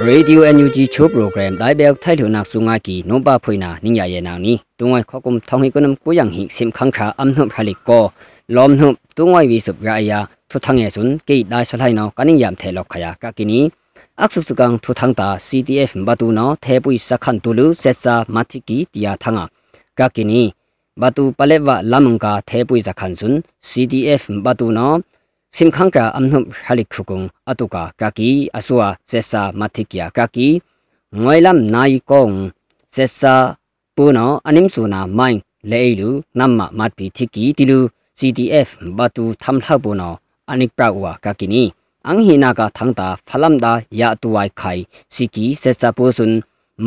Radio NUG Cho program dai bel thai lu nak sunga ki no ba phoina ning ya ye na ni tungwai khokum thong hi kunam ko yang hi sim khang kha am hnu phalik ko lom hnu tungwai wi sup ra ya thu thang ye sun ke dai salai no kaning yam the lok khaya ka kini aksu sukang thu thang ta CTF batu no the pui sakhan tulu setsa mathiki tia thanga ka kini batu palewa lamanga the pui sakhan sun CTF batu no simkhang ka amnum halik khukung atuka kaki asua sesa mathikya kaki ngoilam nai kong sesa puno anim suna main leilu namma matpi thiki tilu CDF batu thamla puno anik prawa kakini anghina ka thangta phalamda ya tuwai khai siki sesa pusun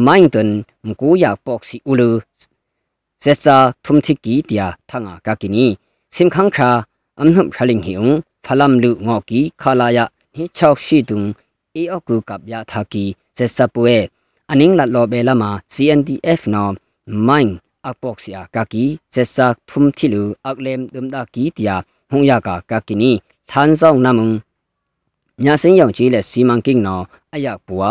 main tun mku ya poksi ulu sesa thumthiki tia thanga kakini simkhang kha amnum haling hiung ဖလမ်လူငော့ကီခလာယဟိချောက်ရှိတုံအေအကူကပ်ယာသာကီဇက်ဆပ်ပွဲအနင်းလတ်လောဘဲလာမာ CNDF နော်မိုင်းအပေါက်စီယာကာကီဇက်ဆာထုမ်တီလူအကလမ်ဒွမ်ဒါကီတယာဟုံယာကာကာကီနီသန်ဆောင်နမုံညာစင်းယောင်ကြီးလက်စီမံကိန်းနော်အယပွာ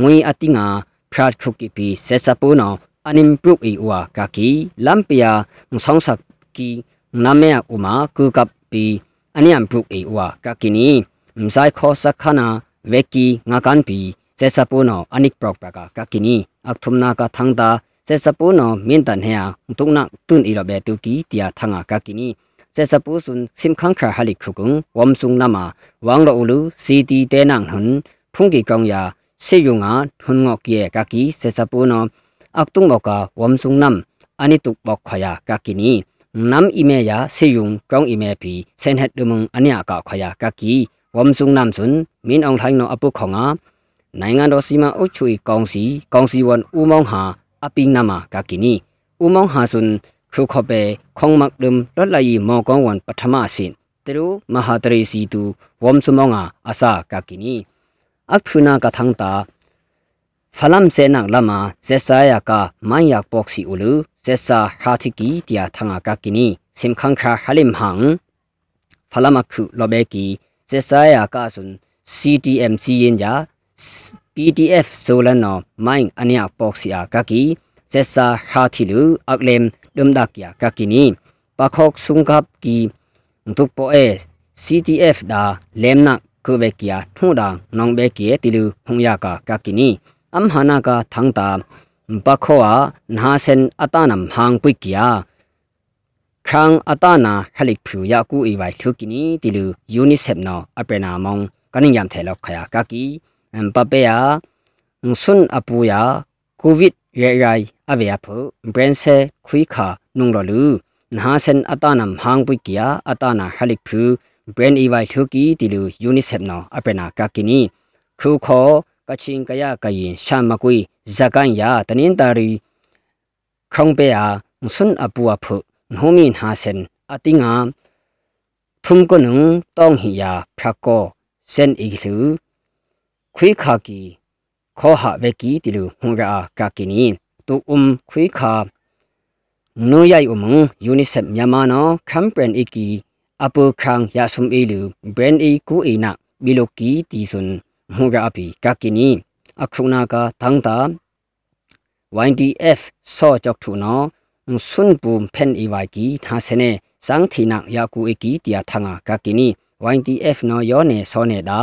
ငွေအတိငါဖရာခုကီပီဇက်ဆပ်ပိုးနော်အနင်ပရုတ်အီဝါကာကီလမ်ပီယာငဆောင်ဆက်ကီနာမေအူမာကူကပ်ပီ อันนี้อันปลุกเอวากากินีมไซคอสักขนาเวกีงากันปีเซซาปูโนอันิกปรอกปรากากากินีอักทุมนากาทังตาเซซาปูโนมินตันเฮียตุกนักตุนอีลเบตุกีเตียทังากากินีเซซาปูซุนซิมคังคราฮัลิกคุกุงวอมซุงนามาวังโลอูลูซีตีเตนังหุนพุงกีกองยาစေယုံငါထွန်းငော့ကီကကီဆေစပူနောအကတုံမောကဝမ်ဆုငနမ်အနိတုပေါခယာကကီနီ နမ်အီမေယာဆေယုံကောင်းအီမေပီဆန်ဟက်ဒုမုံအညာကခယာကကီဝမ်ဆုံနမ်ဆွန်မင်းအောင်ထိုင်းနောအပုခေါငါနိုင်ငံတော်စီမံအုပ်ချုပ်ကောင်စီကောင်စီဝန်ဦးမောင်ဟာအပိနမကကီနီဦးမောင်ဟာဆွန်ခုခဘေခေါင်မက်ဒုံလောလိုင်မောကောင်းဝန်ပထမဆင်တေရူမဟာတရေစီတူဝမ်ဆုမောင်ငါအစာကကီနီအဖုနာကထန်တာ ဖလမ်စေနာလမဇက်ဆာယာကမန်ယာပေါ့စီအူလူဇက်ဆာဟာတိကီတီယာထငါကကီနီစင်ခန်ခါဟလင်ဟန်ဖလမခုလဘေကီဇက်ဆာယာကဆွန် CTMC ရင်ဂျာ PDF ဆိုလနောမိုင်းအနိယပေါ့စီယာကကီဇက်ဆာဟာတိလူအကလမ်ဒွမ်ဒကီယာကကီနီပခောက်ဆုံကပ်ကီဒုပိုအေ CTF ဒါလမ်နာကိုဘေကီယာထုံဒါနောင်ဘေကီတီလူဖုံယာကကကီနီ am hana ka thangta pakhowa nha sen atanam hang puikia khang atana halik phu ya ku e wai thukini tilu unicef no aprena mong kaning yam thailo khaya ka ki pape ya sun apu ya covid ye rai ave ya phu brain se khui kha nung lo lu nha sen atanam hang puikia atana halik phu brain e wai thuki tilu unicef no aprena ka kini khu kho ကချင်ကရကရင်ရှမ်းမကွေဇကန်ယာတနင်တာရီခေါင်ပေယာမစွန်အပူအဖုနှိုမင်ဟာဆန်အတိငါထုံကနုံတောင်းဟီယာဖျက်ကောစန်အီလူခွေခါကီခေါ်ဟာဝက်ကီတီလူဟွန်ရာကာကီနီတူအုံခွေခါနူယိုင်အုံယူနီဆက်မြန်မာနော်ကမ်ပန်အီကီအပူခန်းယာဆုံအီလူဘရန်အီကူအီနာဘီလိုကီတီဆွန်း ဟွန်ရာအပီကာကီနီအခုနာကတန်းတာ YDF ဆောကြောက်ထူနော်ဆွန်ပူဖန်အီဝိုင်ကီသာစနေစန်းသီနယာကူအကီတျာထငါကကီနီ YDF နော်ယောနေဆောနေတာ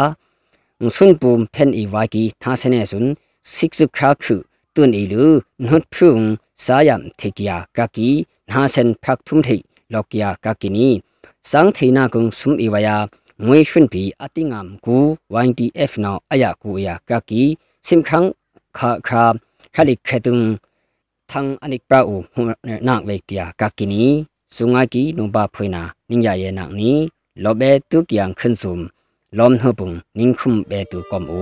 ဆွန်ပူဖန်အီဝိုင်ကီသာစနေဆွန်6ခါခုတွန်အီလူနှတ်ဖုံစာယမ်ထေကီယာကကီနာစန်ဖက်ထုံထေလောကီယာကကီနီစန်းသီနာကုံဆွမ်အီဝယာ ငွေရှင်ပီအတိငမ်ကူ YDF နော်အယာကူယာကကီสิมครั้งขาคราฮลิกเคตุงทังอนิกปราอูนางเวกเตียกากินีสุงากีนุบาพวยนานิงยาเยนักนี้ลอเบตุกยังขึ้นซุมลอมเฮปุงนิงคุมเบตุกอมอู